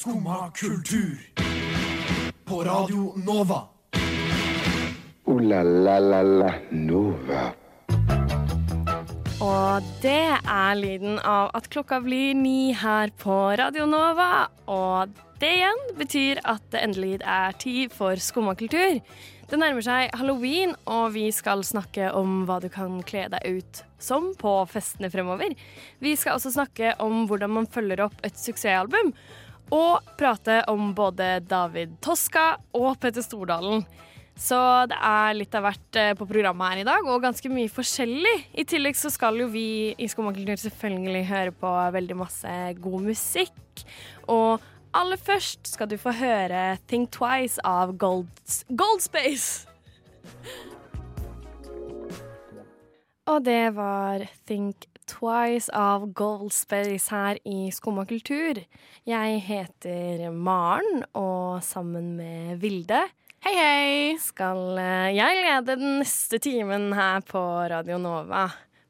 Skumma kultur. På Radio Nova. O-la-la-la-la Nova. Og det er lyden av at klokka blir ni her på Radio Nova. Og det igjen betyr at det endelig er tid for skummakultur. Det nærmer seg halloween, og vi skal snakke om hva du kan kle deg ut som på festene fremover. Vi skal også snakke om hvordan man følger opp et suksessalbum. Og prate om både David Toska og Petter Stordalen. Så det er litt av hvert eh, på programmet her i dag, og ganske mye forskjellig. I tillegg så skal jo vi i Skummakultur selvfølgelig høre på veldig masse god musikk. Og aller først skal du få høre Think Twice av Gold, Gold Space. Og det var Think Twice av Gold Space her i Skumma kultur. Jeg heter Maren, og sammen med Vilde Hei, hei! skal eh, jeg lede den neste timen her på Radio Nova.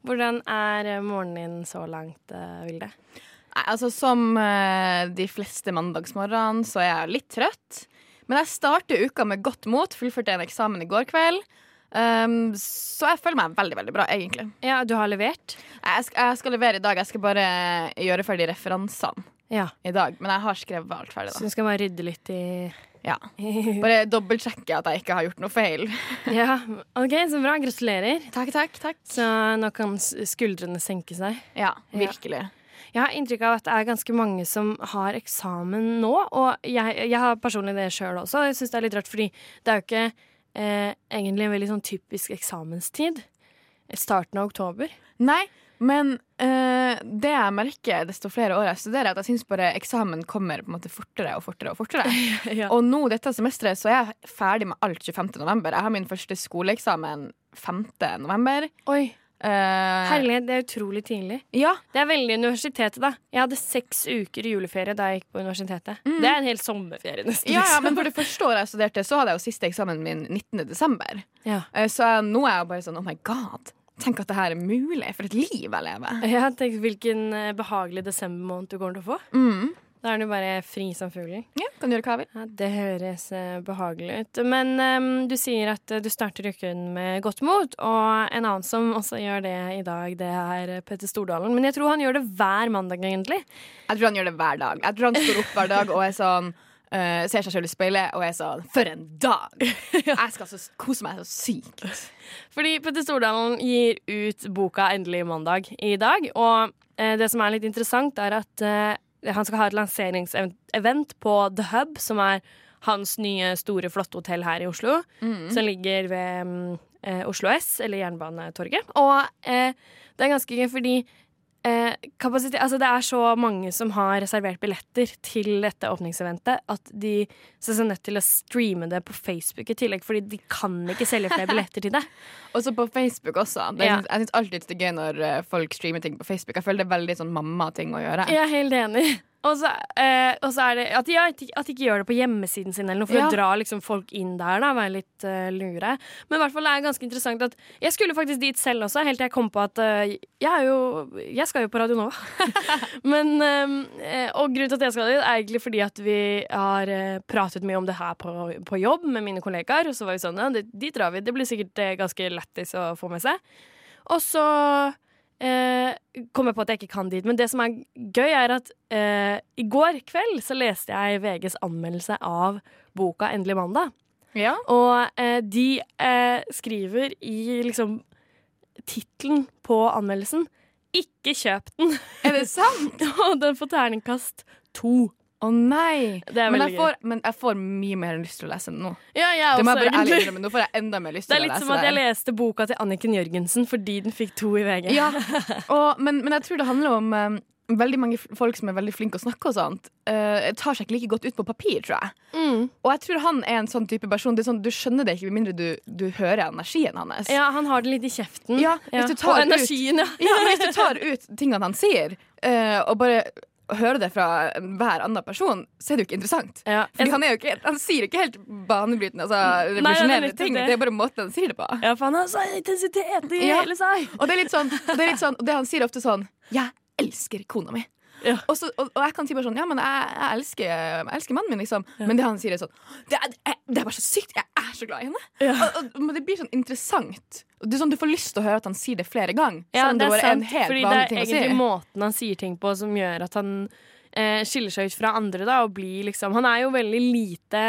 Hvordan er eh, morgenen din så langt, eh, Vilde? Nei, altså Som de fleste mandagsmorgener så er jeg litt trøtt. Men jeg starter uka med godt mot. Fullførte en eksamen i går kveld. Um, så jeg føler meg veldig veldig bra, egentlig. Ja, du har levert? Jeg skal, jeg skal levere i dag. Jeg skal bare gjøre ferdig referansene Ja. i dag. Men jeg har skrevet alt ferdig. da Så du skal bare rydde litt i ja. Bare dobbeltsjekke at jeg ikke har gjort noe feil. Ja, OK, så bra. Gratulerer. Takk, takk, takk. Så nå kan skuldrene senke seg. Ja, virkelig. Jeg har inntrykk av at det er ganske mange som har eksamen nå, og jeg, jeg har personlig det sjøl også. Jeg syns det er litt rart, fordi det er jo ikke eh, egentlig en veldig sånn typisk eksamenstid. Starten av oktober. Nei, men eh, det jeg merker desto flere år jeg studerer, er at jeg syns bare eksamen kommer på en måte fortere og fortere og fortere. Ja. Og nå dette semesteret så er jeg ferdig med alt 25. november. Jeg har min første skoleeksamen 5. november. Oi, herlighet, det er utrolig tidlig. ja, Det er veldig universitetet, da. Jeg hadde seks uker i juleferie da jeg gikk på universitetet. Det er en hel sommerferie, nesten. ja, ja, men for det første året jeg studerte, så hadde jeg jo siste eksamen min 19. desember. ja. Eh, så nå er jeg bare sånn oh my god. Tenk at det her er mulig. For et liv jeg lever. Ja, tenk hvilken eh, behagelig desembermåned du kommer til å få. Mm. Da er du bare fri som fugler. Ja, kan gjøre hva jeg vil. Ja, det høres eh, behagelig ut. Men um, du sier at eh, du starter uken med godt mot, og en annen som også gjør det i dag, det er Petter Stordalen. Men jeg tror han gjør det hver mandag, egentlig. Jeg tror han gjør det hver dag. Jeg tror han står opp hver dag og er sånn uh, Ser seg selv i speilet og er sånn For en dag! Jeg skal så kose meg så sykt. Fordi Petter Stordalen gir ut boka endelig mandag i dag, og uh, det som er litt interessant, er at eh, han skal ha et lanseringsevent på The Hub, som er hans nye, store, flotte hotell her i Oslo. Som ligger ved mm, eh, Oslo S, eller Jernbanetorget. Og eh, det er ganske gøy fordi eh, kapasitet, altså det er så mange som har reservert billetter til dette åpningseventet at de ser seg nødt til å streame det på Facebook i tillegg, fordi de kan ikke selge flere billetter til det. Og så på Facebook også. Det, Ja. Jeg syns alltid det er gøy når eh, folk streamer ting på Facebook. Jeg føler det er veldig sånn mamma-ting å gjøre. Jeg er helt enig. Og så, eh, og så er det at de, at de ikke gjør det på hjemmesiden sin, eller noe, for Ja. å dra liksom, folk inn der. da, Være litt uh, lure. Men i hvert fall det er ganske interessant at jeg skulle faktisk dit selv også, helt til jeg kom på at uh, jeg jo Jeg skal jo på Radio Nova. Men, um, og grunnen til at jeg skal dit, er egentlig fordi at vi har pratet mye om det her på, på jobb med mine kollegaer. Og så var vi sånn ja, dit, drar vi. Det blir sikkert ganske lættis å få med seg. Og så eh, kom jeg på at jeg ikke kan dit. Men det som er gøy, er at eh, i går kveld så leste jeg VGs anmeldelse av boka 'Endelig mandag'. Ja. Og eh, de eh, skriver i liksom tittelen på anmeldelsen 'Ikke kjøp den'. Er det sant? Og den får terningkast to. Å nei! Det er Men jeg, får, men jeg får mye mer lyst til å lese den nå. Ja, jeg Det må jeg bare ærlig innrømme. Nå får jeg enda mer lyst Det er litt som at jeg leste boka til Anniken Jørgensen fordi den fikk to i VG. Ja, og, men, men jeg tror det handler om um, veldig mange folk som er veldig flinke å snakke og sånt. Uh, tar seg ikke like godt ut på papir, tror jeg. Mm. Og jeg tror han er en sånn type person. Det er sånn, du skjønner det ikke med mindre du, du hører energien hans. Ja, han har det litt i kjeften. Ja, tar Og ut- energien, ja. Ja, men hvis du tar ut tingene han sier, uh, og bare hører det fra hver annen person, så er det jo ikke interessant. Ja. Fordi han, ikke, han sier ikke helt banebrytende, altså er revolusjonerende ting. det. Det er bare måten han sier det på. Ja, for han har så intensitet i Ja. hele seg. Og det er litt sånn, det, er litt sånn det han sier ofte sånn Jeg elsker kona mi. Ja. Og, så, og, og jeg kan si bare sånn Ja, men jeg, jeg, elsker, jeg elsker mannen min, liksom. Men det han sier, er sånn Det er, det er bare så sykt! Jeg er så glad i henne! Ja. Og, men det blir sånn interessant. Det er sånn Du får lyst til å høre at han sier det flere ganger. Ja, det er sant, en fordi det er egentlig si. måten han sier ting på som gjør at han eh, skiller seg ut fra andre, da, og blir liksom Han er jo veldig lite,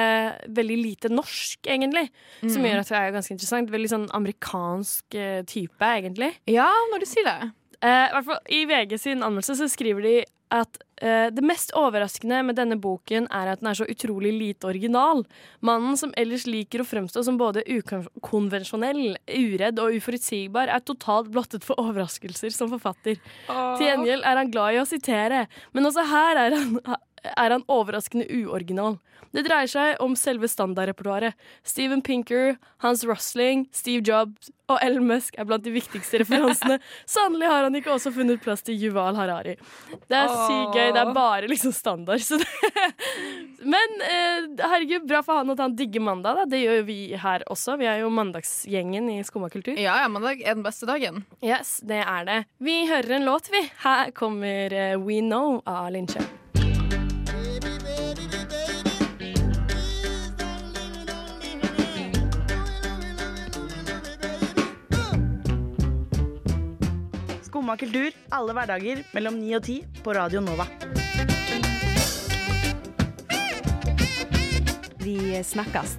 veldig lite norsk, egentlig, som Mm. gjør at det er ganske interessant. Veldig sånn amerikansk eh, type, egentlig. Ja, når du sier det. Eh, I VG sin anmeldelse så skriver de at uh, det mest overraskende med denne boken er at den er så utrolig lite original. Mannen som ellers liker å fremstå som både ukonvensjonell, uredd og uforutsigbar, er totalt blottet for overraskelser som forfatter. Til gjengjeld er han glad i å sitere, men også her er han, er han overraskende uoriginal. Det dreier seg om selve standardrepertoaret. Steven Pinker, Hans Rosling, Steve Jobs og Ellen Musk er blant de viktigste referansene. Sannelig har han ikke også funnet plass til Yuval Harari. Det er sykt gøy. Det er bare liksom standard. Men eh, herregud, bra for han at han digger mandag. Da. Det gjør jo vi her også. Vi er jo mandagsgjengen i Skumma kultur. Ja, ja, mandag er den beste dagen. Yes, det er det. Vi hører en låt, vi. Her kommer eh, We Know av Linche. Skumma kultur alle hverdager mellom 9 og 10 på Radio Nova. Vi snakkes.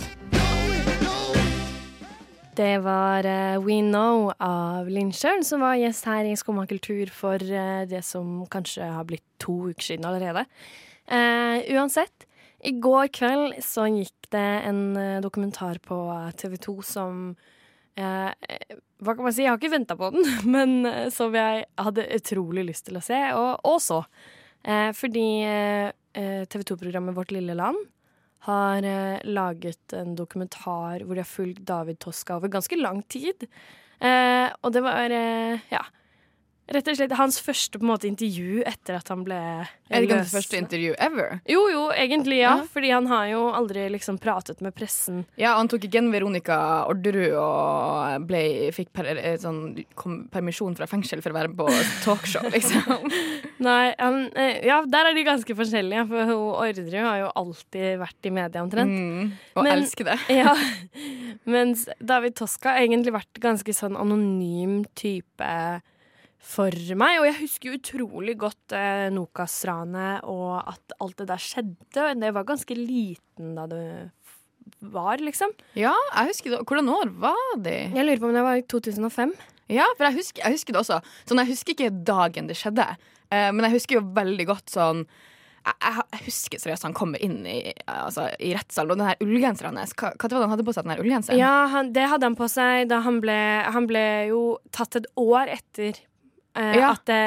Det var eh, We Know av Linchern som var gjest her i Skumma kultur for eh, det som kanskje har blitt to uker siden allerede. Uh, uansett, i går kveld så gikk det en dokumentar på TV 2 som Hva kan man si? Jeg har ikke venta på den, men eh, som jeg hadde utrolig lyst til å se, og, og så. Eh, fordi eh, TV 2-programmet Vårt lille land har eh, laget en dokumentar hvor de har fulgt David Toska over ganske lang tid. Eh, og det var eh, ja, rett og slett hans første på en måte, intervju etter at han ble Er det ikke hans første intervju ever? Jo, jo, egentlig ja. Ja. Fordi han har jo aldri liksom pratet med pressen. Ja, han tok igjen Veronica Orderud og ble, fikk per, eh, sånn, kom, permisjon fra fengsel for å være på talkshow, liksom. Nei, han, eh, ja, der er de ganske forskjellige, for hun Orderud har jo alltid vært i media omtrent. Mm, og Men- elsker det. Ja, mens David Toska har egentlig vært ganske sånn anonym type for meg. Og jeg husker jo utrolig godt eh, Nokas-ranet og at alt det der skjedde. Og Det var ganske liten da det var, liksom. Ja, jeg husker det. Hvordan år var de? Jeg lurer på om det var i 2005. Ja, for jeg husker, jeg husker det også. Sånn, jeg husker ikke dagen det skjedde, eh, men jeg husker jo veldig godt sånn jeg, jeg, jeg husker seriøst han kommer inn i, altså, i rettssalen, og den her ullgenseren hans Hva hva var det han hadde på seg, den her ullgenseren? Ja, han, det hadde han på seg da han ble Han ble jo tatt et år etter Ja. at det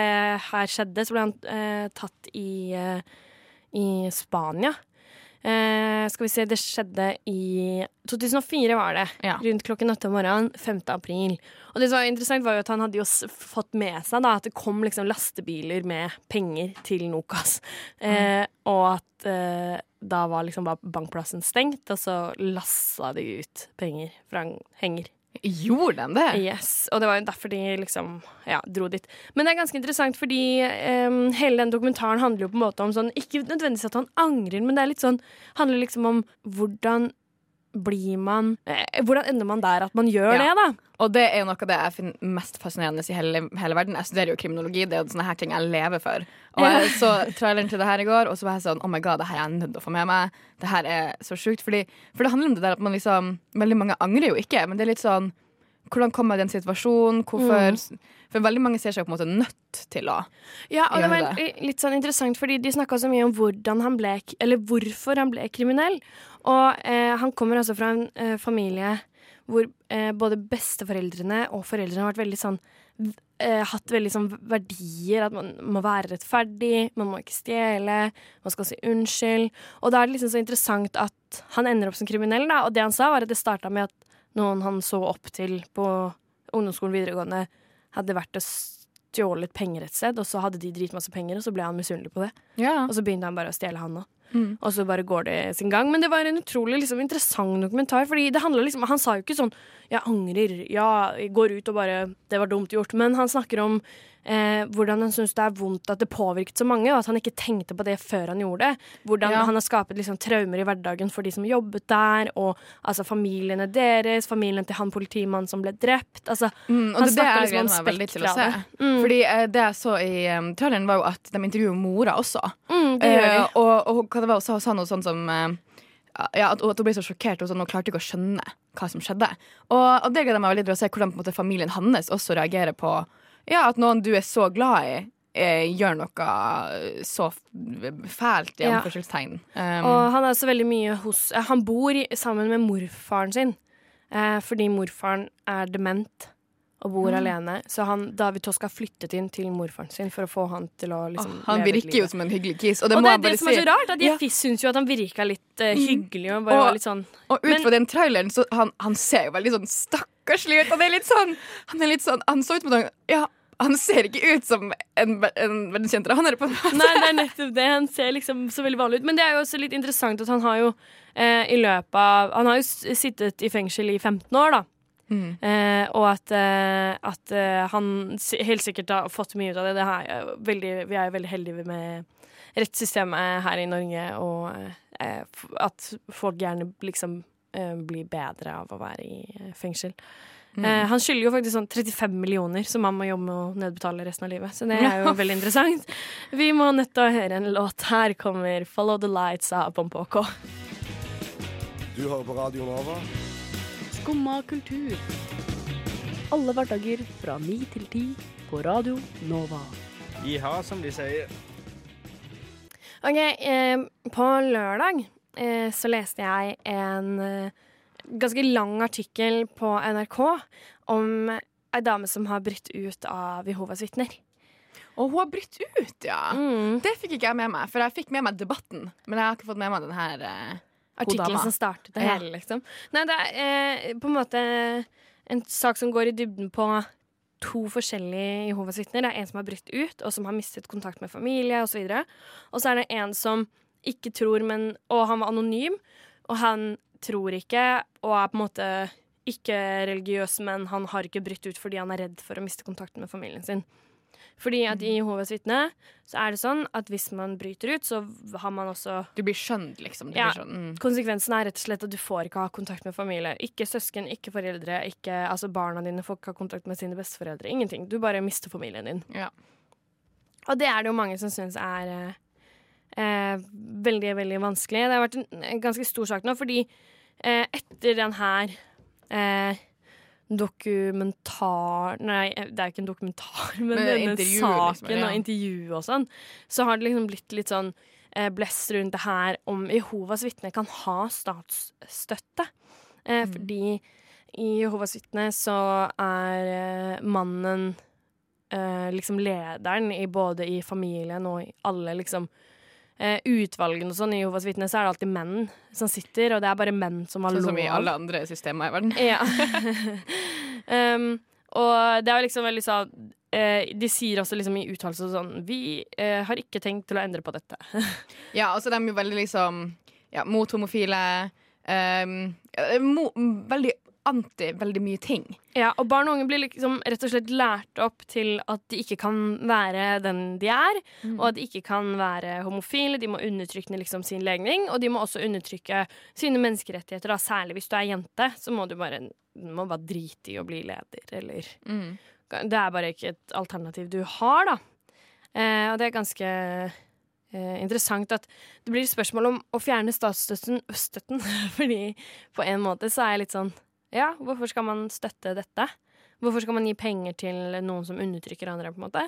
her skjedde. Så ble han eh, tatt i, eh, i Spania. Eh, skal vi se, det skjedde i 2004 var det. Ja. Rundt klokken åtte om morgenen. 5. april. Og det som var interessant, var jo at han hadde jo fått med seg da, at det kom liksom lastebiler med penger til Nokas. Eh, og at eh, da var liksom bare bankplassen stengt, og så lassa de ut penger fra en henger. Gjorde den det? Yes, Og det var jo derfor de liksom ja, dro dit. Men det er ganske interessant, fordi um, hele den dokumentaren handler jo på en måte om sånn Ikke nødvendigvis at han angrer, men det er litt sånn handler liksom om hvordan blir man eh, Hvordan ender man der at man gjør Ja. det, da? Og det er jo noe av det jeg finner mest fascinerende i hele, hele verden. Jeg studerer jo kriminologi, det er jo sånne her ting jeg lever for. Og jeg så traileren til det her i går, og så var jeg sånn Oh my god, det her er jeg nødt til å få med meg. Det her er så sjukt. For det handler om det der at man liksom Veldig mange angrer jo ikke, men det er litt sånn hvordan kom jeg i den situasjonen? Hvorfor For veldig mange ser seg på en måte nødt til å Ja, og det var det. litt sånn interessant, fordi de snakka så mye om hvordan han ble, eller hvorfor han ble kriminell. Og eh, han kommer altså fra en eh, familie hvor eh, både besteforeldrene og foreldrene har vært veldig sånn eh, Hatt veldig sånn verdier, at man må være rettferdig, man må ikke stjele, man skal si unnskyld. Og da er det liksom så interessant at han ender opp som kriminell, da. Og det han sa, var at det starta med at noen han så opp til på ungdomsskolen videregående, hadde vært og stjålet penger et sted, og så hadde de dritmasse penger, og så ble han misunnelig på det. Ja. Og så begynte han bare å stjele, han òg. Mm. Og så bare går det sin gang. Men det var en utrolig liksom, interessant dokumentar, fordi det handler liksom Han sa jo ikke sånn 'jeg angrer', ja, jeg går ut og bare 'det var dumt gjort', men han snakker om eh, hvordan han syns det er vondt at det påvirket så mange, og at han ikke tenkte på det før han gjorde det. Hvordan Ja. han har skapet liksom, traumer i hverdagen for de som jobbet der, og altså, familiene deres, familien til han politimannen som ble drept. Altså, Mm, og Han er snakker liksom om spekteret. Mm. Fordi eh, det jeg så i um, traileren, var jo at de intervjuer mora også. mm, det gjør de. Eh, og, og det var, også sa noe sånt som eh, ja, at, at hun ble så sjokkert og sånn, hun klarte ikke å skjønne hva som skjedde. Og, og det gleder jeg meg veldig til å se hvordan måte, familien hans også reagerer på ja, at noen du er så glad i, eh, gjør noe så fælt, i Ja. Um, Og han er også veldig mye hos Han bor sammen med morfaren sin, eh, fordi morfaren er dement og bor Mm. alene. Så han, David har flyttet inn til morfaren sin for å få han til å liksom, han virker jo som en hyggelig kis, og det og det er det som er så rart, at jeg Ja. Syns jo at han virka litt uh, hyggelig. Og bare Og- var litt sånn Og ut fra den traileren, så han, han ser jo veldig sånn stakkarslig ut. Han er litt sånn Han er litt sånn Han så ut som han Ja, han ser ikke ut som en, en verdenskjent raner, på en måte. Nei, det er nettopp det. Han ser liksom så veldig vanlig ut. Men det er jo også litt interessant at han har jo eh, i løpet av Han har jo sittet i fengsel i 15 år, da. Mm. Eh, og at, eh, at eh, han helt sikkert har fått mye ut av det. det er veldig, vi er veldig heldige med rettssystemet her i Norge, og eh, at folk gjerne liksom eh, blir bedre av å være i eh, fengsel. Eh, han skylder jo faktisk sånn 35 millioner som han må jobbe med å nedbetale resten av livet. Så det er jo veldig interessant. Vi må nødt til å høre en låt. Her kommer 'Follow the Lights' av Pompoko. Du hører på Radio Nova. Skumma kultur. Alle hverdager fra ni til ti på Radio Nova. Jiha, som de sier. Ok, eh, på lørdag eh, så leste jeg en eh, ganske lang artikkel på NRK om ei dame som har brutt ut av Jehovas vitner. Og hun har brutt ut, ja. Mm. Det fikk ikke jeg med meg, for jeg fikk med meg debatten. Men jeg har ikke fått med meg den her eh, Artikkelen som startet det hele, liksom. Nei, det er eh, på en måte en sak som går i dybden på to forskjellige Jehovas vitner. Det er en som har brutt ut, og som har mistet kontakt med familie osv. Og, og så er det en som ikke tror, men Og han var anonym, og han tror ikke, og er på en måte ikke religiøs, men han har ikke brutt ut fordi han er redd for å miste kontakten med familien sin. Fordi at i Jehovas vitne så er det sånn at hvis man bryter ut, så har man også Du blir skjønt, liksom. Du Ja. blir sånn, mm. Konsekvensen er rett og slett at du får ikke ha kontakt med familie. Ikke søsken, ikke foreldre, ikke, altså barna dine får ikke ha kontakt med sine besteforeldre. Ingenting. Du bare mister familien din. Ja. Og det er det jo mange som syns er eh, eh, veldig, veldig vanskelig. Det har vært en, en ganske stor sak nå, fordi eh, etter den her eh, dokumentar Nei, det er jo ikke en dokumentar, men, Men denne saken liksom, ja. og intervju og sånn, så har det liksom blitt litt sånn eh, blest rundt det her om Jehovas vitne kan ha statsstøtte. Eh, Mm. Fordi i Jehovas vitne så er eh, mannen eh, liksom lederen i både i familien og i alle liksom eh, utvalgene og sånn. I Jehovas vitner, så er det alltid menn som sitter, og det er bare menn som har Sånn lov. som i alle andre systemer i verden. Ja. um, og det er jo liksom veldig sånn eh, De sier også liksom i uttalelser sånn Vi eh, har ikke tenkt til å endre på dette. Ja, altså de er jo veldig liksom ja, mot homofile. Um, mo, veldig anti veldig mye ting. Ja, og barn og unge blir liksom rett og slett lært opp til at de ikke kan være den de er, og at de ikke kan være homofile. De må undertrykke liksom sin legning, og de må også undertrykke sine menneskerettigheter. Da. Særlig hvis du er jente, så må du bare, må bare drite i å bli leder, eller Det er bare ikke et alternativ du har, da. Eh, og det er ganske eh, interessant at det blir spørsmål om å fjerne statsstøtten, støtten, fordi på en måte så er jeg litt sånn Ja, hvorfor skal man støtte dette? Hvorfor skal man gi penger til noen som undertrykker andre, på en måte?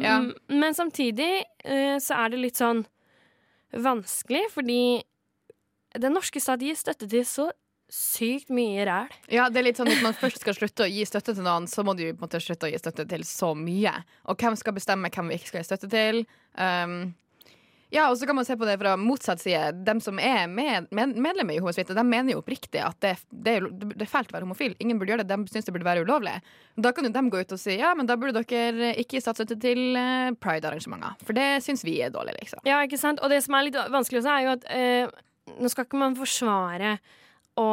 Ja. Men samtidig eh, så er det litt sånn vanskelig, fordi den norske stat gir støtte til så sykt mye ræl. Ja, det er litt sånn Hvis man først skal slutte å gi støtte til noen, så må du på en måte slutte å gi støtte til så mye. Og hvem skal bestemme hvem vi ikke skal gi støtte til? Um, ja, og så kan man se på det fra motsatt side. De som er med, med, medlemmer i Jehovas vitner, de mener jo oppriktig at det, det, er, det er fælt å være homofil. Ingen burde gjøre det. De syns det burde være ulovlig. Da kan jo de gå ut og si ja, men da burde dere ikke gi statsstøtte til eh, pride-arrangementer. For det syns vi er dårlig, liksom. Ja, ikke sant? Og det som er litt vanskelig også, er jo at eh, nå skal ikke man forsvare å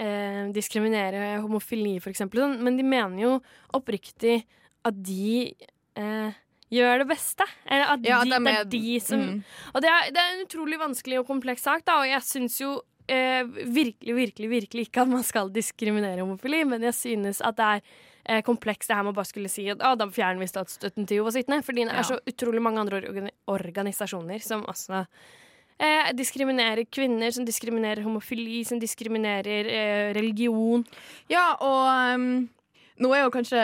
eh, diskriminere homofili, for eksempel, sånn, men de mener jo oppriktig at de eh, gjør det beste. Eller at Ja, de, det er- de som mm. Og det er, det er en utrolig vanskelig og kompleks sak, da, og jeg syns jo eh, virkelig, virkelig, virkelig ikke at man skal diskriminere homofili, men jeg synes at det er eh, komplekst det her med å bare skulle si at ah, da fjerner vi statsstøtten til Jehovas vitner, fordi det Ja. er så utrolig mange andre organi organisasjoner som også eh, diskriminerer kvinner, som diskriminerer homofili, som diskriminerer eh, religion. Ja, og um, nå er jo kanskje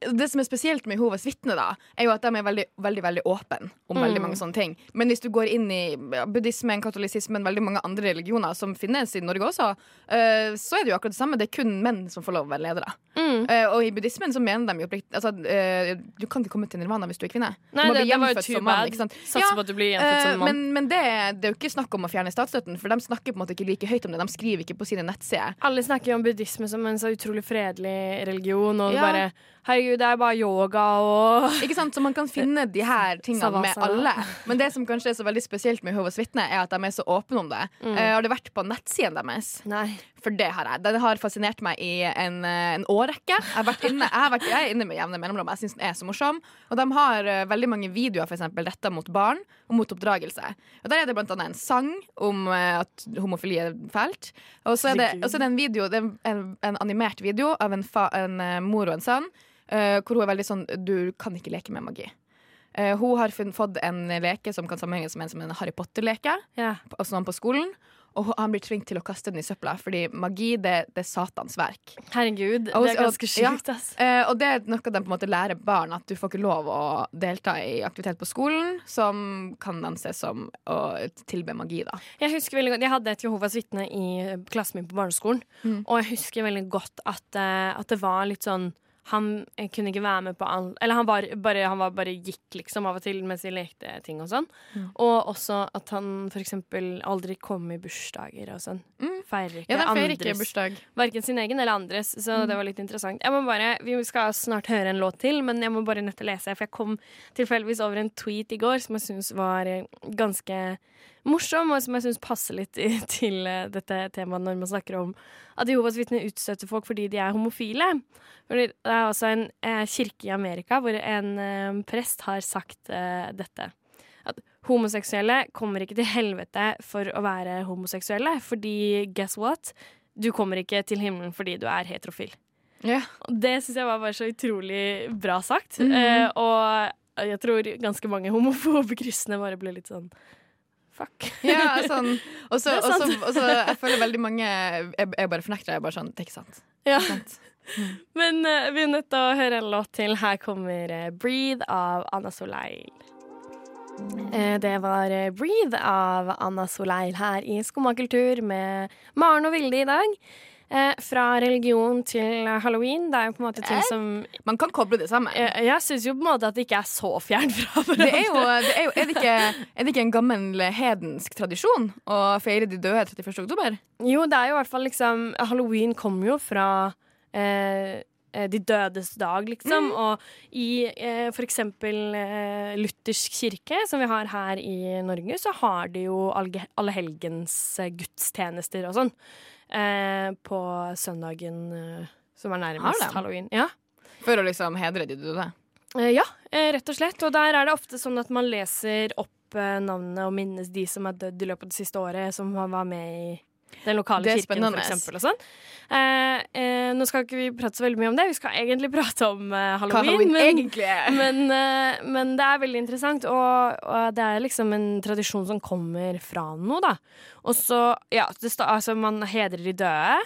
det som er spesielt med Jehovas vitner, da, er jo at de er veldig, veldig, veldig åpne om veldig mange sånne ting. Men hvis du går inn i buddhismen, katolisismen, veldig mange andre religioner som finnes i Norge også, uh, så er det jo akkurat det samme. Det er kun menn som får lov å være ledere. Mm. Uh, og i buddhismen så mener de jo plikt altså, uh, Du kan ikke komme til nirvana hvis du er kvinne. Du Nei, det, bli det var jo too bad. Satser Ja, på at du blir gjenfødt som mann. men men det, det er jo ikke snakk om å fjerne statsstøtten, for de snakker på en måte ikke like høyt om det. De skriver ikke på sine nettsider. Alle snakker jo om buddhisme som en så utrolig fredelig religion, og Ja. bare Herregud, det er bare yoga og Ikke sant? Så man kan finne de her tingene med alle. Men det som kanskje er så veldig spesielt med Jehovas vitner, er at de er så åpne om det. Mm. Uh, har du vært på nettsiden deres? Nei. For det har jeg. Den har fascinert meg i en, eh, en årrekke. Jeg, har vært inne, jeg, har vært, jeg er inne med jevne mellomrom. Jeg syns den er så morsom. Og de har uh, veldig mange videoer for eksempel, retta mot barn og mot oppdragelse. Og Der er det blant annet en sang om uh, at homofili er fælt. Og så er det, og så er det en video, det er en, en animert video av en, fa, en mor og en sønn, eh, hvor hun er veldig sånn Du kan ikke leke med magi. Uh, hun har fått en leke som kan sammenhenges med en, som en Harry Potter-leke Yeah. sånn på skolen. Og han blir tvunget til å kaste den i søpla, fordi magi det, det er Satans verk. Herregud, det er ganske sykt sjukt, ass. Ja, og det er noe de på en måte lærer barn, at du får ikke lov å delta i aktivitet på skolen som kan anses som å tilbe magi. da Jeg husker veldig godt, jeg hadde et Jehovas vitne i klassen min på barneskolen, Mm. og jeg husker veldig godt at, eh, at det var litt sånn han eh, kunne ikke være med på alt Eller han, var bare, han var bare gikk liksom av og til mens de lekte ting og sånn. Mm. Og også at han for eksempel aldri kom i bursdager og sånn. Mm. Feirer ikke Ja, feirer andres ikke bursdag. Verken sin egen eller andres, så det var litt interessant. Jeg må bare, Vi skal snart høre en låt til, men jeg må bare nødt til å lese. For jeg kom tilfeldigvis over en tweet i går som jeg syns var eh, ganske morsom, og som jeg syns passer litt i, til eh, dette temaet når man snakker om at Jehovas vitner utstøter folk fordi de er homofile. Det er også en eh, kirke i Amerika hvor en eh, prest har sagt eh, dette. Homoseksuelle kommer ikke til helvete for å være homoseksuelle, fordi guess what? Du kommer ikke til himmelen fordi du er heterofil. Yeah. Det syns jeg var bare så utrolig bra sagt. Mhm. eh, og jeg tror ganske mange homofobe kristne bare ble litt sånn Fuck. Ja, sånn. Og så, jeg føler veldig mange Jeg, jeg bare fornekter det. Jeg bare sånn, det er ikke sant. Ja. Sant. Men uh, vi er nødt til å høre en låt til. Her kommer eh, 'Breathe' av Anna Soleil. Eh, det var eh, 'Breathe' av Anna Soleil her i Skummakultur med Maren og Vilde i dag. Eh, fra religion til halloween. Det er jo på en måte ting som Man kan koble det sammen. Jeg, jeg syns jo på en måte at det ikke er så fjernt fra Det er jo, det er, jo er, det ikke, er det ikke en gammel hedensk tradisjon å feire de døde 31. oktober? Jo, det er jo i hvert fall liksom Halloween kommer jo fra eh, de dødes dag, liksom. Og i eh, eksempel eh, luthersk kirke, som vi har her i Norge, så har de jo allehelgens eh, gudstjenester og sånn. Eh, på søndagen eh, som er nærmest halloween. Ja. For å liksom hedre de døde. Eh, ja, eh, rett og slett. Og der er det ofte sånn at man leser opp eh, navnene og minnes de som er dødd i løpet av det siste året, som var med i den lokale kirken, for eksempel. Og sånn. eh, eh, nå skal ikke vi prate så veldig mye om det, vi skal egentlig prate om eh, halloween. halloween men, men, eh, men det er veldig interessant, og, og det er liksom en tradisjon som kommer fra noe, da. Og så, ja, det sta, altså man hedrer de døde,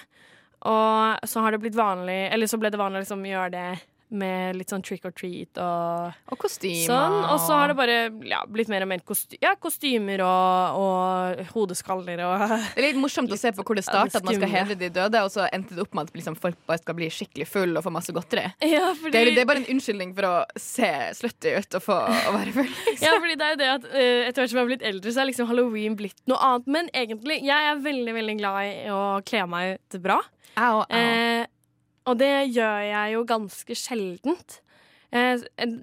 og så har det blitt vanlig Eller så ble det vanlig å liksom gjøre det med litt sånn trick or treat og Og kostymer. sånn. Og så har det bare ja, blitt mer og mer kosty ja, kostymer og, og hodeskaller og Det er litt morsomt å se på hvor det starta, at man skal hedre de døde, og så endte det opp med at liksom, folk bare skal bli skikkelig full og få masse godteri. Ja, fordi, Det er, det er bare en unnskyldning for å se slutty ut og få å være full. Liksom. Ja, fordi det er jo det at uh, etter hvert som jeg har blitt eldre, så er liksom halloween blitt noe annet. Men egentlig, jeg er veldig, veldig glad i å kle meg ut bra. Au, au. Eh, og det gjør jeg jo ganske sjeldent. Eh,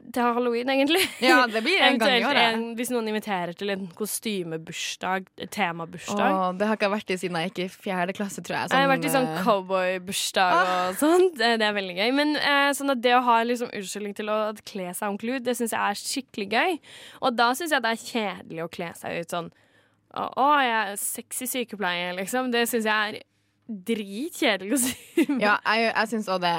til halloween, egentlig. Ja, det blir en gang i år, året. en, hvis noen inviterer til en kostymebursdag, temabursdag. Åh, det har ikke jeg vært i siden jeg gikk i fjerde klasse, tror jeg. jeg har vært i sånn cowboybursdag ah. og sånt. Det, det er veldig gøy. Men eh, sånn det å ha liksom unnskyldning til å kle seg ordentlig ut, det syns jeg er skikkelig gøy. Og da syns jeg det er kjedelig å kle seg ut sånn Å, å, jeg er sexy sykepleier, liksom. Det syns jeg er dritkjedelig å si. Ja, jeg, jeg syns òg det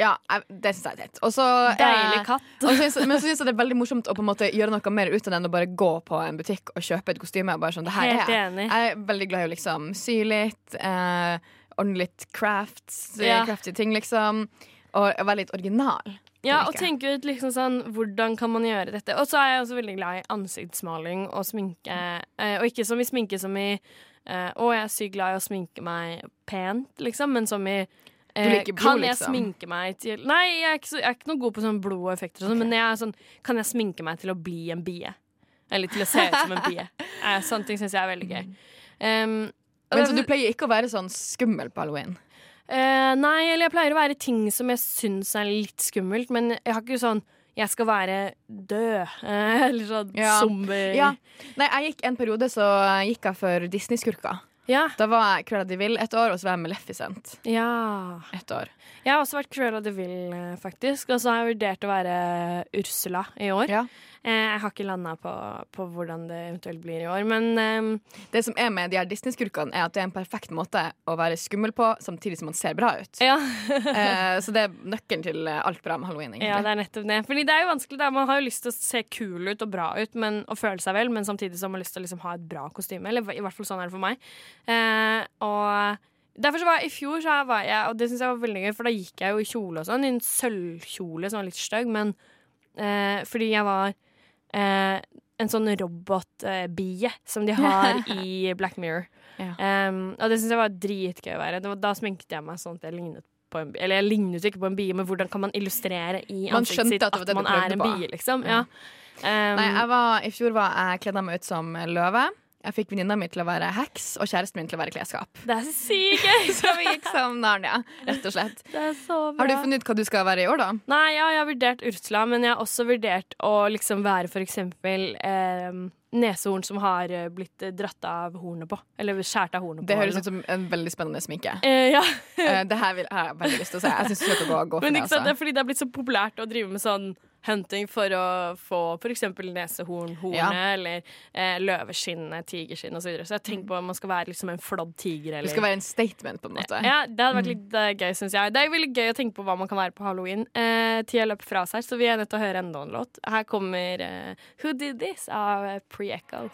Ja, det syns jeg er teit. Og eh, Deilig katt. Eh, synes, men så syns jeg det er veldig morsomt å på en måte gjøre noe mer ut av det enn å bare gå på en butikk og kjøpe et kostyme. Og bare sånn, det her Helt er enig. Jeg er veldig glad i å liksom sy litt, eh, ordne litt crafts, eh, Ja. crafty ting, liksom. Og være litt original. Ja, og tenke ut liksom sånn Hvordan kan man gjøre dette? Og så er jeg også veldig glad i ansiktsmaling og sminke. Eh, og ikke som i sminke som i eh, Å, jeg er sykt glad i å sminke meg pent, liksom, men som i eh, blod, Kan jeg liksom? sminke meg til Nei, jeg er ikke, så, jeg er ikke noe god på sånn blod og effekter og sånn, men jeg er sånn Kan jeg sminke meg til å bli en bie? Eller til å se ut som en bie. Eh, sånne ting syns jeg er veldig gøy. Um, og Men så du pleier ikke å være sånn skummel på halloween? Eh, nei, eller jeg pleier å være ting som jeg syns er litt skummelt, men jeg har ikke sånn jeg skal være død. Eller sånn Ja. zombie. Ja. Nei, jeg gikk en periode så gikk jeg for Disney-skurker. Ja. Da var jeg Cruella de Vil et år, og så var jeg Maleficent ja. et år. Jeg har også vært Cruella de Vil, eh, faktisk. Og så har jeg vurdert å være Ursula i år. Ja. Eh, jeg har ikke landa på, på hvordan det eventuelt blir i år, men eh, Det som er med de her Disney-skurkene, er at det er en perfekt måte å være skummel på, samtidig som man ser bra ut. ja. Eh, så det er nøkkelen til eh, alt bra med halloween. egentlig. ja, det er nettopp det. Fordi det er jo vanskelig. Da. Man har jo lyst til å se kul ut og bra ut men, og føle seg vel, men samtidig har man lyst til å liksom ha et bra kostyme. Eller i hvert fall sånn er det for meg. Og Derfor så var jeg, I fjor så var jeg, og det synes jeg var veldig gøy, for da gikk jeg jo i kjole og sånn. I en sølvkjole som var litt stygg, men eh, fordi jeg var eh, en sånn robotbie som de har i Black Mirror. Ja. Um, og det syns jeg var dritgøy å være. Det var, da sminket jeg meg sånn at jeg lignet på en bie. Eller jeg lignet ikke på en bie, men hvordan kan man illustrere i ansiktet sitt at du man er en bie, liksom? Ja. Um, Nei, var, I fjor var jeg kledde meg ut som løve. Jeg fikk venninna mi til å være heks, og kjæresten min til å være klesskap. det er sykt gøy! Så vi gikk som Narnia, rett og slett. Det er så bra. Har du funnet ut hva du skal være i år, da? Nei, ja, jeg har vurdert Ursula, men jeg har også vurdert å liksom være for eksempel eh, nesehorn som har eh, blitt eh, dratt av hornet på. Eller skjært av hornet på. Det høres ut som en veldig spennende sminke. eh, ja. Eh, det her vil, har jeg veldig lyst til å se. Jeg syns du skal gå, gå for Men det. sant, det Altså. er fordi det har blitt så populært å drive med sånn hunting for å få f.eks. nesehornhornet Ja. eller eh, løveskinnet, tigerskinn osv. Så, videre. så jeg tenker på om man skal være liksom en flådd tiger. Det skal være en statement, på en måte. Ja, Det hadde vært litt uh, gøy, syns jeg. Det er veldig gøy å tenke på hva man kan være på halloween. Eh, Tida løper fra seg, så vi er nødt til å høre enda en låt. Her kommer eh, Who Did This av eh, Pre-Echo.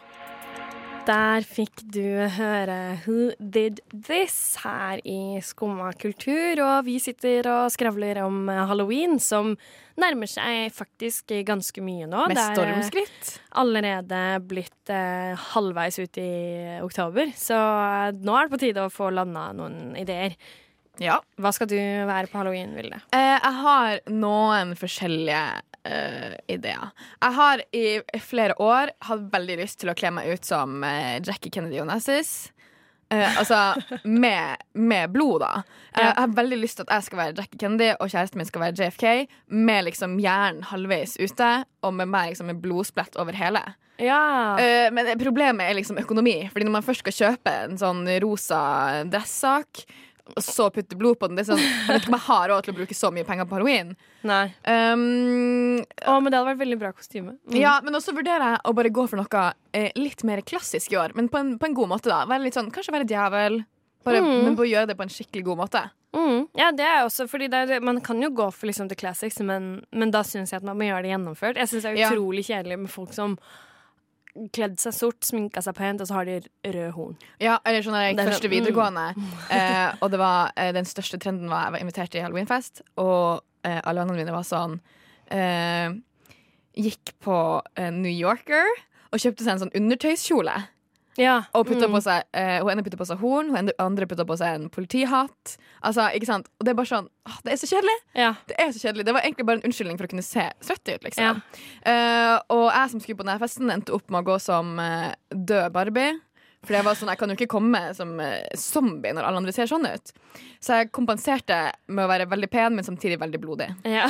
Der fikk du høre Who Did This her i Skumma kultur. Og vi sitter og skravler om halloween, som nærmer seg faktisk ganske mye nå. Med Det er, eh, stormskritt. allerede blitt eh, halvveis ut i oktober, så eh, nå er det på tide å få landa noen ideer. Ja. Hva skal du være på halloween, Vilde? Eh, jeg har noen forskjellige eh, ideer. Jeg har i flere år hatt veldig lyst til å kle meg ut som uh, Jackie Kennedy Onassis. Uh, altså med, med blod, da. Ja. Jeg har veldig lyst til at jeg skal være Jackie Kennedy, og kjæresten min skal være JFK, med liksom hjernen halvveis ute, og med meg liksom med blodsplett over hele. Ja. Uh, men problemet er liksom økonomi. Fordi når man først skal kjøpe en sånn rosa dressak, og så putte blod på den det er sånn, Jeg vet ikke om jeg har råd til å bruke så mye penger på halloween. Nei. Um, Å, men det hadde vært veldig bra kostyme. Mm. ja, men også vurderer jeg å bare gå for noe eh, litt mer klassisk i år. Men på en, på en god måte. da være sånn, Kanskje være djevel, bare, Mm. men bare gjøre det på en skikkelig god måte. Mm. Ja, det er også fordi det er, Man kan jo gå for liksom the classics, men, men da syns jeg at man må gjøre det gjennomført. Jeg syns det er Ja. utrolig kjedelig med folk som kledd seg sort, sminka seg pent, og så har de rød horn. Ja, eller sånn da jeg gikk første videregående, mm. videregående, eh, og det var eh, den største trenden var jeg var invitert til halloweenfest, og eh, alle vennene mine var sånn eh, Gikk på eh, New Yorker og kjøpte seg en sånn undertøyskjole. Ja. Og putter mm. på seg, eh, Hun ene putter på seg horn, hun andre putter på seg en politihatt. Altså, ikke sant? Og det er bare sånn åh, Det er så kjedelig! Ja. Det er så kjedelig Det var egentlig bare en unnskyldning for å kunne se søtt ut. liksom Ja. Eh, Og jeg som skulle på denne festen, endte opp med å gå som eh, død Barbie. For jeg var sånn, jeg kan jo ikke komme som eh, zombie når alle andre ser sånn ut. Så jeg kompenserte med å være veldig pen, men samtidig veldig blodig. Ja.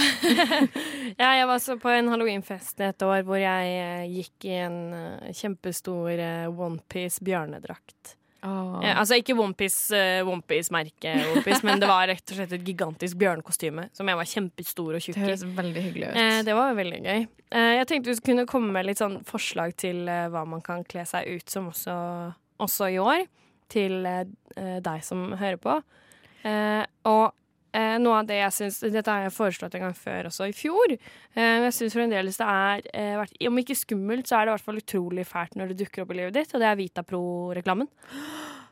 ja, jeg var så på en halloweenfest et år hvor jeg eh, gikk i en eh, kjempestor onepiece bjørnedrakt. Ja, altså ikke onepiece uh, Onepiece-merke, Onepiece, men det var rett og slett et gigantisk bjørnekostyme som jeg var kjempestor og tjukk i. Det høres veldig hyggelig ut. Eh, det var veldig gøy. Eh, jeg tenkte vi kunne komme med litt sånn forslag til uh, hva man kan kle seg ut som også, også i år. Til uh, deg som hører på. Eh, og eh, noe av det jeg synes, Dette har jeg foreslått en gang før også, i fjor. Eh, jeg syns fremdeles det er eh, Om ikke skummelt, så er det i hvert fall utrolig fælt når det dukker opp i livet ditt, og det er Vitapro-reklamen.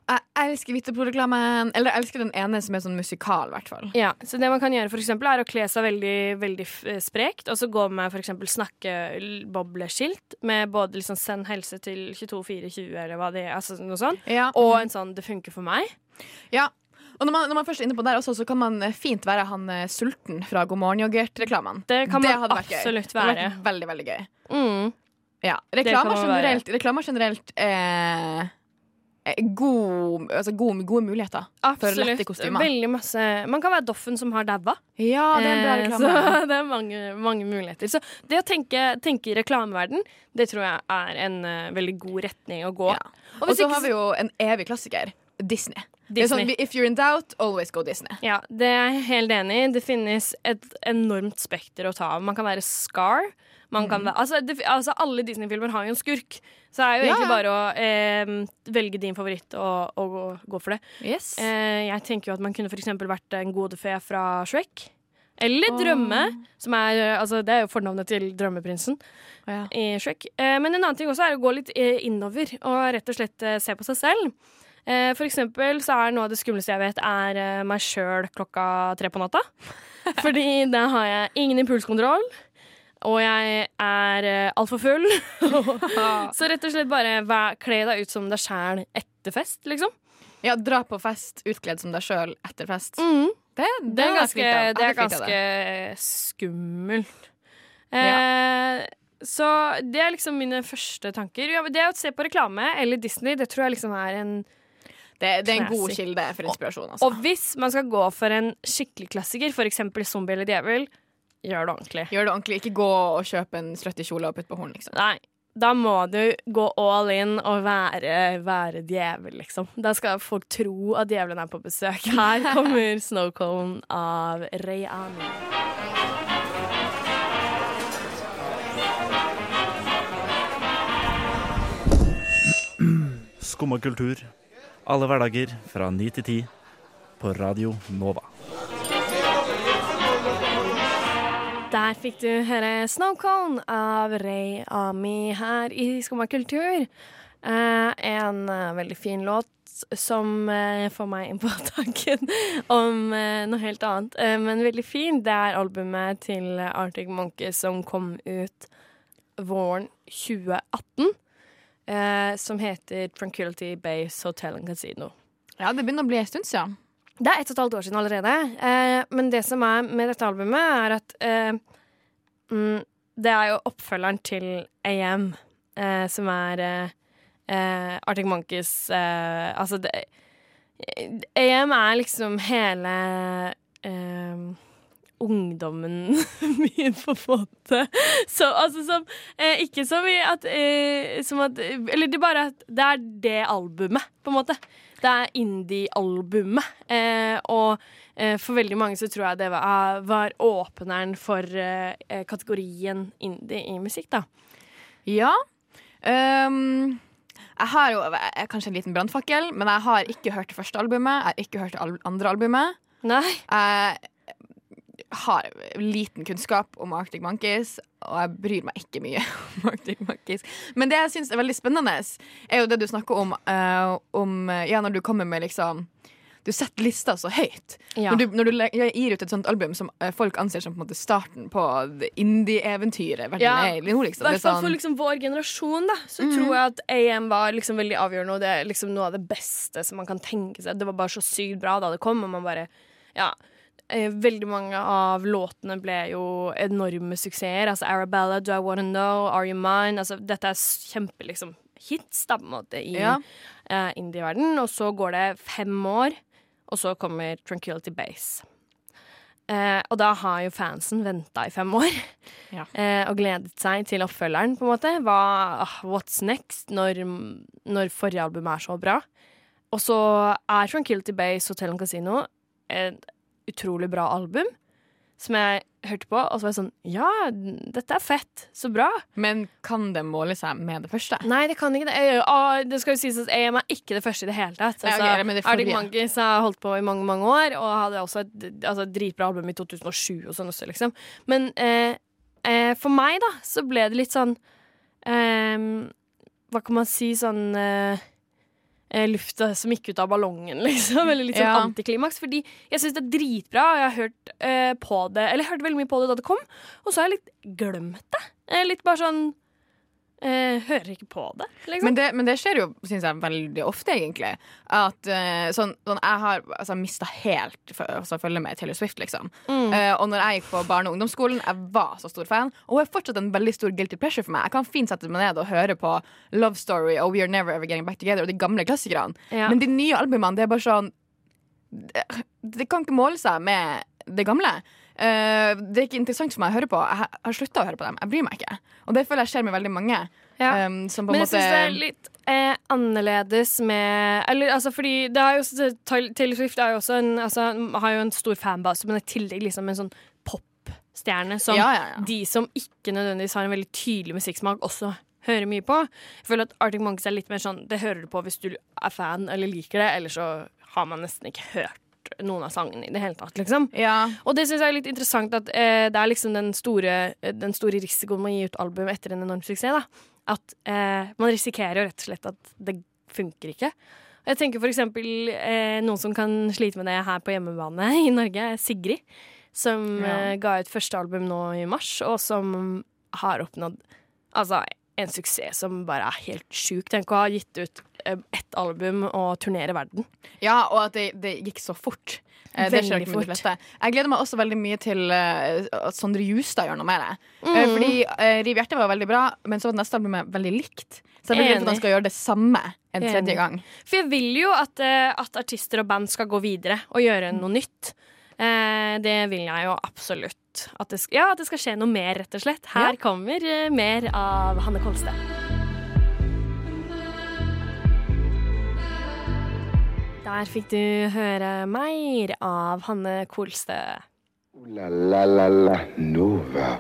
Jeg elsker Vitapro-reklamen. Eller jeg elsker den ene som er sånn musikal, i hvert fall. Ja, så det man kan gjøre for eksempel er å kle seg veldig, veldig eh, sprekt, og så gå med for eksempel snakkebobleskilt med både liksom 'send helse til 22420' eller hva det er, altså noe sånt, Ja. og en sånn 'det funker for meg'. Ja. Og når man, når man først er inne på der også, så kan man eh, fint være han eh, sulten fra God morgen yoghurt-reklamene. Det kan man hadde vært gøy. absolutt Det hadde være. vært veldig, veldig gøy. Mm. Ja. Reklamer generelt, reklamer generelt eh, eh, god, altså gode, gode muligheter for lette Absolutt. kostymer. Veldig masse Man kan være Doffen som har daua. Ja, det er en bra Eh, reklame. Så det er mange, mange muligheter. Så det å tenke, tenke i reklameverden, det tror jeg er en uh, veldig god retning å gå. Ja. Og så har vi jo en evig klassiker. Disney. Er Disney. sånn, if you're in doubt, always go Disney. Ja, det er jeg helt enig i. Det finnes et enormt spekter å ta av. Man kan være Scar. Man Mm. kan være, altså, det, altså, alle Disney-filmer har jo en skurk, så det er jo egentlig ja. bare å eh, velge din favoritt og, og gå, gå for det. Yes. Eh, jeg tenker jo at man kunne for eksempel vært en gode fe fra Shrek. Eller Drømme, som er, altså, det er jo fornavnet til Drømmeprinsen ja. i Shrek. Eh, men en annen ting også er å gå litt eh, innover og rett og slett eh, se på seg selv. Eh, for eksempel så er noe av det skumleste jeg vet, er eh, meg sjøl klokka tre på natta. Fordi da har jeg ingen impulskontroll. Og jeg er uh, altfor full. så rett og slett bare kle deg ut som deg sjæl etter fest, liksom. ja, dra på fest utkledd som deg sjøl etter fest. Mm. Det, Det er ganske, det er ganske skummelt. Eh, Så det er liksom mine første tanker. Ja, det å se på reklame eller Disney, det tror jeg liksom er en Det, det er en god kilde for inspirasjon. Altså. Og hvis man skal gå for en skikkelig klassiker, f.eks. Zombie eller djevel, gjør det ordentlig. Gjør det ordentlig. Ikke gå og kjøpe en slutty kjole og putte på horn, liksom. Nei. Da må du gå all in og være, være djevel, liksom. Da skal folk tro at djevelen er på besøk. Her kommer Snowcone av Rayani. Skumma kultur. Alle hverdager fra ni til ti på Radio Nova. Der fikk du høre Snowcone av Ray Ami her i Skumma kultur. Eh, en eh, veldig fin låt som eh, får meg inn på tanken om noe helt annet. Men veldig fin. Det er albumet til Arctic Monkeys som kom ut våren 2018. eh, som heter Tranquility Base Hotel and Casino. Ja, det begynner å bli en stund siden. Det er ett og et halvt år siden allerede. Eh, men det som er med dette albumet, er at eh, mm, Det er jo oppfølgeren til AM, eh, som er eh, eh, Arctic Monkeys eh, Altså, det, AM er liksom hele ungdommen min, på en måte. Så, altså som eh, Ikke som i at, eh, som at Eller det er bare at det er det albumet, på en måte. Det er indie-albumet. Eh, og eh, for veldig mange så tror jeg det var, var åpneren for eh, kategorien indie i musikk, da. Ja. Um jeg har jo jeg er kanskje en liten brannfakkel, men jeg har ikke hørt det første albumet. Jeg har ikke hørt det andre albumet. Nei. Jeg har liten kunnskap om Arctic Monkeys, og jeg bryr meg ikke mye om Arctic Monkeys. Men det jeg syns er veldig spennende, er jo det du snakker om, uh, om Ja, når du kommer med liksom Du setter lista så høyt. Ja. Når, du, når du gir ut et sånt album som eh, folk anser som på en måte starten på indie-eventyret verden Ja, er i nå, liksom. Hvert er fall sånn- for liksom vår generasjon, da. Så mm. tror jeg at AM var liksom veldig avgjørende, og det er liksom noe av det beste som man kan tenke seg. Det var bare så sykt bra da det kom, og man bare Ja. Eh, veldig mange av låtene ble jo enorme suksesser. Altså Arabella, Do I Wanna Know, Are You Mine? Altså, dette er kjempe, liksom hits, da, på en måte, i Ja. eh, indie-verden. Og så går det fem år, og så kommer Tranquility Base. Eh, og da har jo fansen venta i fem år Ja. eh, og gledet seg til oppfølgeren, på en måte. Hva, ah, what's next når, når forrige album er så bra? Og så er Tranquility Base Hotel og Casino et utrolig bra album. Som jeg hørte på, og så var jeg sånn Ja, dette er fett. Så bra. Men kan det måle seg med det første? Nei, det kan ikke det. Jeg, å, det skal jo sies at AM er ikke det første i det hele tatt. Altså, okay, det Arctic. Monkeys har holdt på i mange mange år, og hadde også et altså, dritbra album i 2007 og sånn også, liksom. Men eh, eh, for meg, da, så ble det litt sånn eh, Hva kan man si sånn eh, Lufta som gikk ut av ballongen, liksom. Eller litt sånn Ja. antiklimaks. Fordi jeg syns det er dritbra, og jeg har hørt eh, på det Eller jeg hørte veldig mye på det da det kom, og så har jeg litt glemt det. Eh, litt bare sånn eh, Hører ikke på det, liksom. Men det, men det skjer jo synes jeg, veldig ofte, egentlig. At eh, sånn, sånn Jeg har altså, mista helt altså, følge med Taylor Swift, liksom. Mm. Eh, og når jeg gikk på barne- og ungdomsskolen, jeg var så stor fan. Og hun er fortsatt en veldig stor guilty pleasure for meg. Jeg kan fint sette meg ned og høre på Love Story og We Are Never Ever Getting Back Together og de gamle klassikerne. Ja. Men de nye albumene, det er bare sånn det, det kan ikke måle seg med det gamle. Eh, det er ikke interessant for meg å høre på. Jeg har- slutta å høre på dem. Jeg bryr meg ikke. Og det føler jeg skjer med veldig mange. Ja. um, som på Men jeg måte syns det er litt eh, annerledes med Eller altså fordi det har jo, Taylor Swift er jo også en, altså, har jo en stor fanbase, men i tillegg liksom en sånn popstjerne som ja, ja. de som ikke nødvendigvis har en veldig tydelig musikksmak, også hører mye på. Jeg føler at Arctic Monkeys er litt mer sånn Det hører du på hvis du er fan eller liker det, eller så har man nesten ikke hørt noen av sangene i det hele tatt, liksom. Ja. Og det syns jeg er litt interessant at eh, det er liksom den store, den store risikoen med å gi ut album etter en enorm suksess. da At eh, man risikerer jo rett og slett at det funker ikke. Jeg tenker for eksempel eh, noen som kan slite med det her på hjemmebane i Norge, er Sigrid. Som Ja. eh, ga ut første album nå i mars, og som har oppnådd altså, en suksess som bare er helt sjuk. Tenk å ha gitt ut eh, ett album og turnere verden. ja, og at det, det gikk så fort. Eh, det skjer ikke med de fleste. Jeg gleder meg også veldig mye til eh, at Sondre Justad gjør noe med det. Mm. Eh, fordi uh, Riv hjertet var veldig bra, men så var det neste albumet veldig likt. Så jeg blir redd for at han skal gjøre det samme en Enig. tredje gang. For jeg vil jo at, at artister og band skal gå videre og gjøre noe nytt. Det vil jeg jo absolutt. At det, ja, at det skal skje noe mer, rett og slett. Her Ja. kommer eh, mer av Hanne Kolstad. Der fikk du høre mer av Hanne Kolstø. La la la la Nova.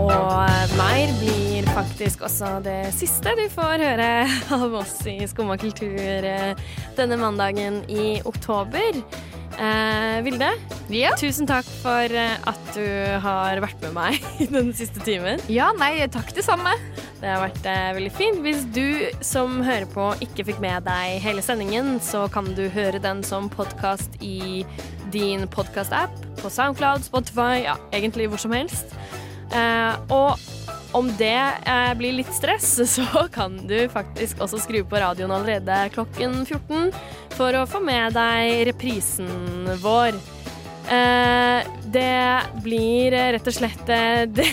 Og mer blir faktisk også det siste du får høre av oss i Skumma kultur eh, denne mandagen i oktober. Eh, Vilde, Ja. tusen takk for eh, at du har vært med meg den siste timen. ja, nei, takk det samme. Det har vært eh, veldig fint. Hvis du som hører på ikke fikk med deg hele sendingen, så kan du høre den som podkast i din podkast-app, på Soundcloud, Spotify, ja, egentlig hvor som helst. Eh, og om det eh, blir litt stress, så kan du faktisk også skru på radioen allerede klokken 14 for å få med deg reprisen vår. Eh, det blir rett og slett eh, det,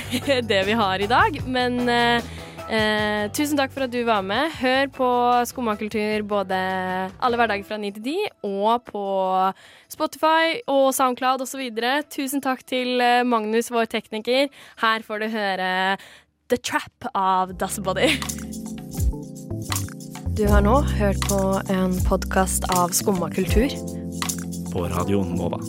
det vi har i dag, men eh, eh, tusen takk for at du var med. Hør på Skumma kultur både alle hverdager fra 9 til 10 og på Spotify og Soundcloud osv. Tusen takk til eh, Magnus, vår tekniker. Her får du høre The Trap av Dassbody. Du har nå hørt på en podkast av Skumma kultur. På Radio Nova.